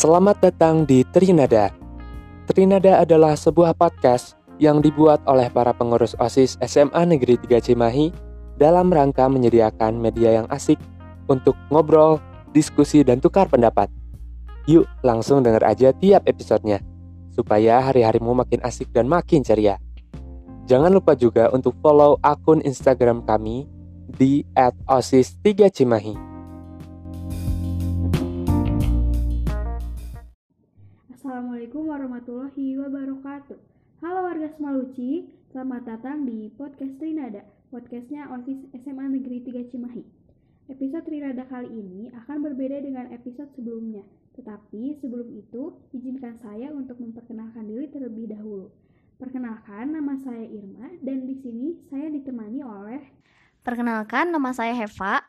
Selamat datang di Trinada. Trinada adalah sebuah podcast yang dibuat oleh para pengurus OSIS SMA Negeri 3 Cimahi dalam rangka menyediakan media yang asik untuk ngobrol, diskusi, dan tukar pendapat. Yuk langsung denger aja tiap episodenya, supaya hari-harimu makin asik dan makin ceria. Jangan lupa juga untuk follow akun Instagram kami di @osis3cimahi. Warahmatullahi wabarakatuh. Halo warga Semaluci, selamat datang di podcast Trinada, podcastnya OSIS SMA Negeri 3 Cimahi. Episode Trinada kali ini akan berbeda dengan episode sebelumnya, tetapi sebelum itu izinkan saya untuk memperkenalkan diri terlebih dahulu. Perkenalkan, nama saya Irma dan di sini saya ditemani oleh Perkenalkan, nama saya Heva.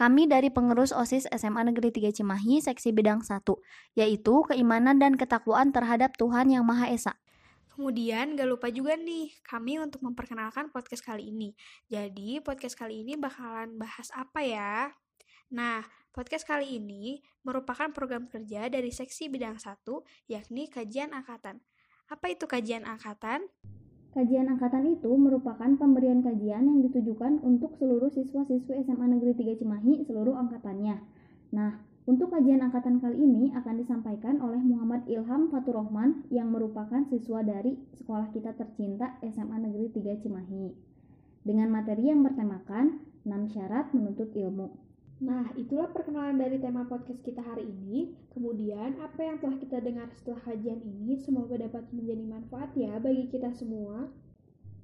Kami dari pengurus OSIS SMA Negeri 3 Cimahi, seksi bidang 1, yaitu keimanan dan ketakwaan terhadap Tuhan Yang Maha Esa. Kemudian gak lupa juga nih kami untuk memperkenalkan podcast kali ini. Jadi podcast kali ini bakalan bahas apa ya? Nah, podcast kali ini merupakan program kerja dari seksi bidang 1 yakni kajian angkatan. Apa itu kajian angkatan? Kajian angkatan itu merupakan pemberian kajian yang ditujukan untuk seluruh siswa-siswi SMA Negeri 3 Cimahi seluruh angkatannya. Nah, untuk kajian angkatan kali ini akan disampaikan oleh Muhammad Ilham Faturrahman yang merupakan siswa dari sekolah kita tercinta SMA Negeri 3 Cimahi. Dengan materi yang bertemakan 6 syarat menuntut ilmu. Nah, itulah perkenalan dari tema podcast kita hari ini. Kemudian, apa yang telah kita dengar setelah kajian ini semoga dapat menjadi manfaat ya bagi kita semua.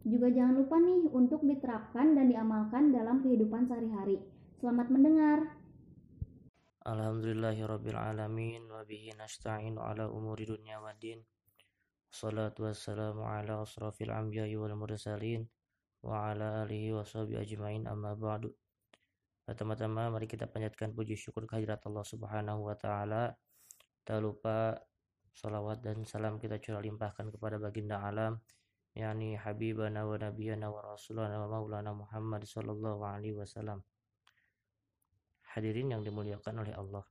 Juga jangan lupa nih untuk diterapkan dan diamalkan dalam kehidupan sehari-hari. Selamat mendengar. Alhamdulillahirrabbilalamin Wabihi nasta'inu ala umuri dunia wa din Salatu wassalamu ala asrafil anbiya'i wal mursalin Wa ala alihi wa sahbihi ajma'in amma ba'du Pertama-tama mari kita panjatkan puji syukur kehadirat Allah Subhanahu wa taala. Tak lupa salawat dan salam kita curah limpahkan kepada baginda alam yakni habibana wa nabiyana wa rasulana wa maulana Muhammad sallallahu alaihi wasallam. Hadirin yang dimuliakan oleh Allah.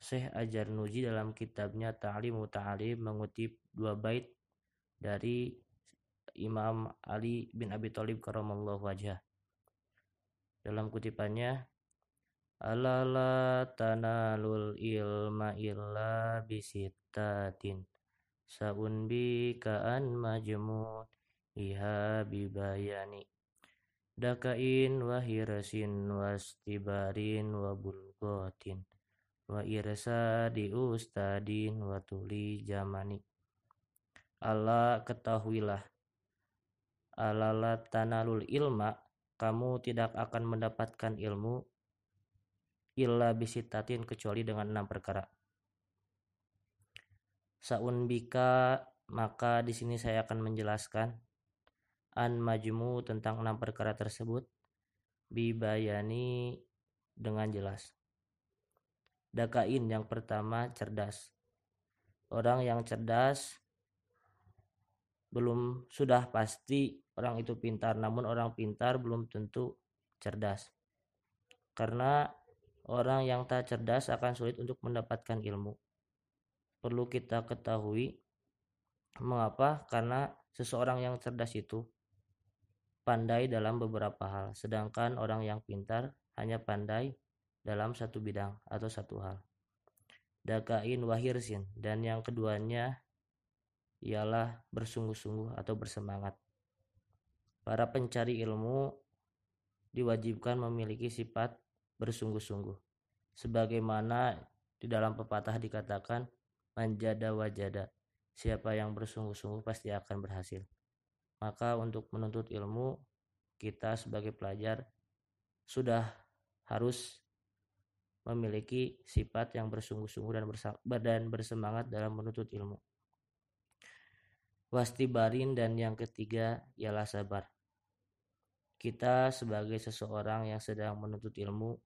Syekh Ajar Nuji dalam kitabnya Ta'limu Ta'alim mengutip dua bait dari Imam Ali bin Abi Thalib karamallahu wajhah. Dalam kutipannya Alala tanalul ilma illa bisittatin Sa'un kaan majmud iha bibayani Dakain wa hirasin wastibarin wa bulgotin Wa irsa di ustadin wa tuli jamani. Allah ketahuilah Alala tanalul ilma kamu tidak akan mendapatkan ilmu illa bisitatin kecuali dengan enam perkara. Saun bika maka di sini saya akan menjelaskan an majmu tentang enam perkara tersebut bibayani dengan jelas. Dakain yang pertama cerdas. Orang yang cerdas belum sudah pasti orang itu pintar, namun orang pintar belum tentu cerdas. Karena orang yang tak cerdas akan sulit untuk mendapatkan ilmu. Perlu kita ketahui mengapa? Karena seseorang yang cerdas itu pandai dalam beberapa hal, sedangkan orang yang pintar hanya pandai dalam satu bidang atau satu hal. Dakain wahirsin dan yang keduanya ialah bersungguh-sungguh atau bersemangat. Para pencari ilmu diwajibkan memiliki sifat bersungguh-sungguh. Sebagaimana di dalam pepatah dikatakan, manjada wajada. Siapa yang bersungguh-sungguh pasti akan berhasil. Maka untuk menuntut ilmu, kita sebagai pelajar sudah harus memiliki sifat yang bersungguh-sungguh dan bersemangat dalam menuntut ilmu wastibarin dan yang ketiga ialah sabar. Kita sebagai seseorang yang sedang menuntut ilmu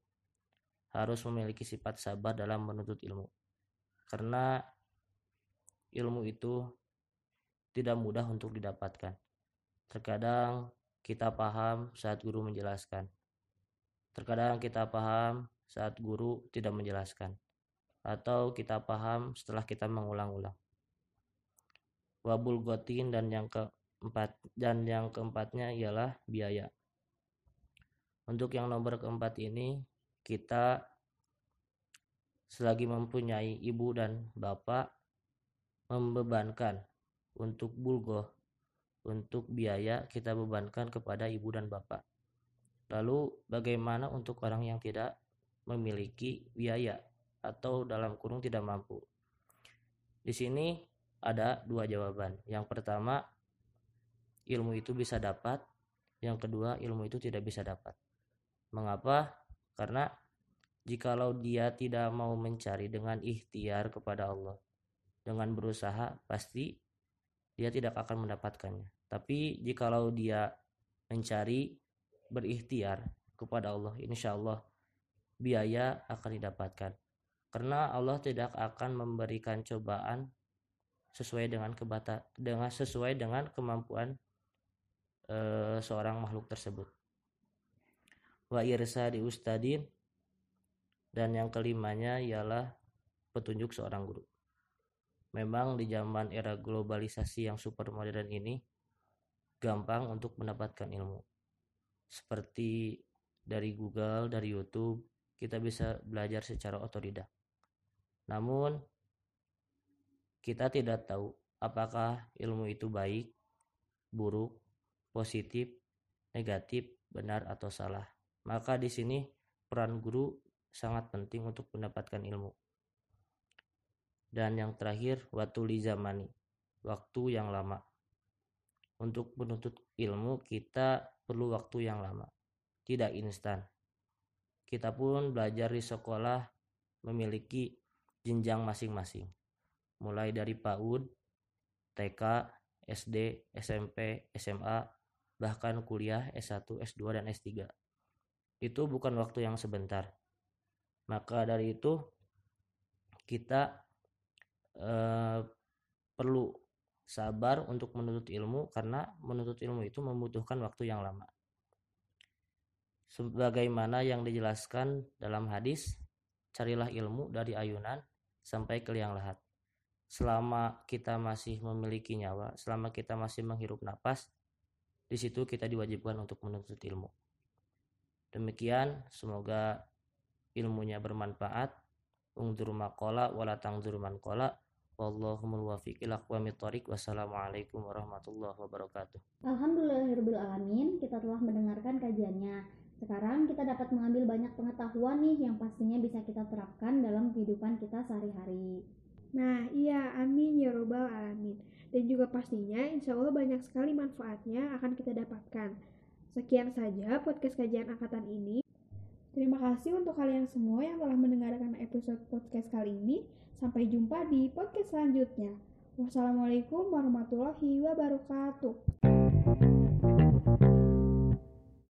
harus memiliki sifat sabar dalam menuntut ilmu. Karena ilmu itu tidak mudah untuk didapatkan. Terkadang kita paham saat guru menjelaskan. Terkadang kita paham saat guru tidak menjelaskan. atau kita paham setelah kita mengulang-ulang. Wabul gotin dan yang keempat dan yang keempatnya ialah biaya. Untuk yang nomor keempat ini kita selagi mempunyai ibu dan bapak membebankan untuk bulgoh untuk biaya kita bebankan kepada ibu dan bapak. Lalu bagaimana untuk orang yang tidak memiliki biaya atau dalam kurung tidak mampu? Di sini ada dua jawaban. Yang pertama, ilmu itu bisa dapat. Yang kedua, ilmu itu tidak bisa dapat. Mengapa? Karena jikalau dia tidak mau mencari dengan ikhtiar kepada Allah, dengan berusaha, pasti dia tidak akan mendapatkannya. Tapi jikalau dia mencari berikhtiar kepada Allah, insya Allah biaya akan didapatkan. Karena Allah tidak akan memberikan cobaan sesuai dengan kebata dengan sesuai dengan kemampuan e, seorang makhluk tersebut. Wa irsa di ustadin dan yang kelimanya ialah petunjuk seorang guru. Memang di zaman era globalisasi yang super modern ini gampang untuk mendapatkan ilmu. Seperti dari Google, dari YouTube, kita bisa belajar secara otodidak. Namun, kita tidak tahu apakah ilmu itu baik, buruk, positif, negatif, benar atau salah. Maka di sini peran guru sangat penting untuk mendapatkan ilmu. Dan yang terakhir, waktu zamani, waktu yang lama. Untuk menuntut ilmu kita perlu waktu yang lama, tidak instan. Kita pun belajar di sekolah memiliki jenjang masing-masing, mulai dari PAUD, TK, SD, SMP, SMA, bahkan kuliah S1, S2, dan S3. Itu bukan waktu yang sebentar. Maka dari itu kita eh, perlu sabar untuk menuntut ilmu karena menuntut ilmu itu membutuhkan waktu yang lama. Sebagaimana yang dijelaskan dalam hadis, carilah ilmu dari ayunan sampai ke liang lahat. Selama kita masih memiliki nyawa, selama kita masih menghirup napas, di situ kita diwajibkan untuk menuntut ilmu. Demikian, semoga ilmunya bermanfaat. Ungdur makola wala tangdur man kola. Wallahumul wafiq ila. Wassalamualaikum warahmatullahi wabarakatuh. Alhamdulillahirrahmanirrahim, kita telah mendengarkan kajiannya. Sekarang kita dapat mengambil banyak pengetahuan nih yang pastinya bisa kita terapkan dalam kehidupan kita sehari-hari. Nah, iya, amin ya robbal alamin. Dan juga pastinya insya Allah banyak sekali manfaatnya akan kita dapatkan. Sekian saja podcast kajian angkatan ini. Terima kasih untuk kalian semua yang telah mendengarkan episode podcast kali ini. Sampai jumpa di podcast selanjutnya. Wassalamualaikum warahmatullahi wabarakatuh.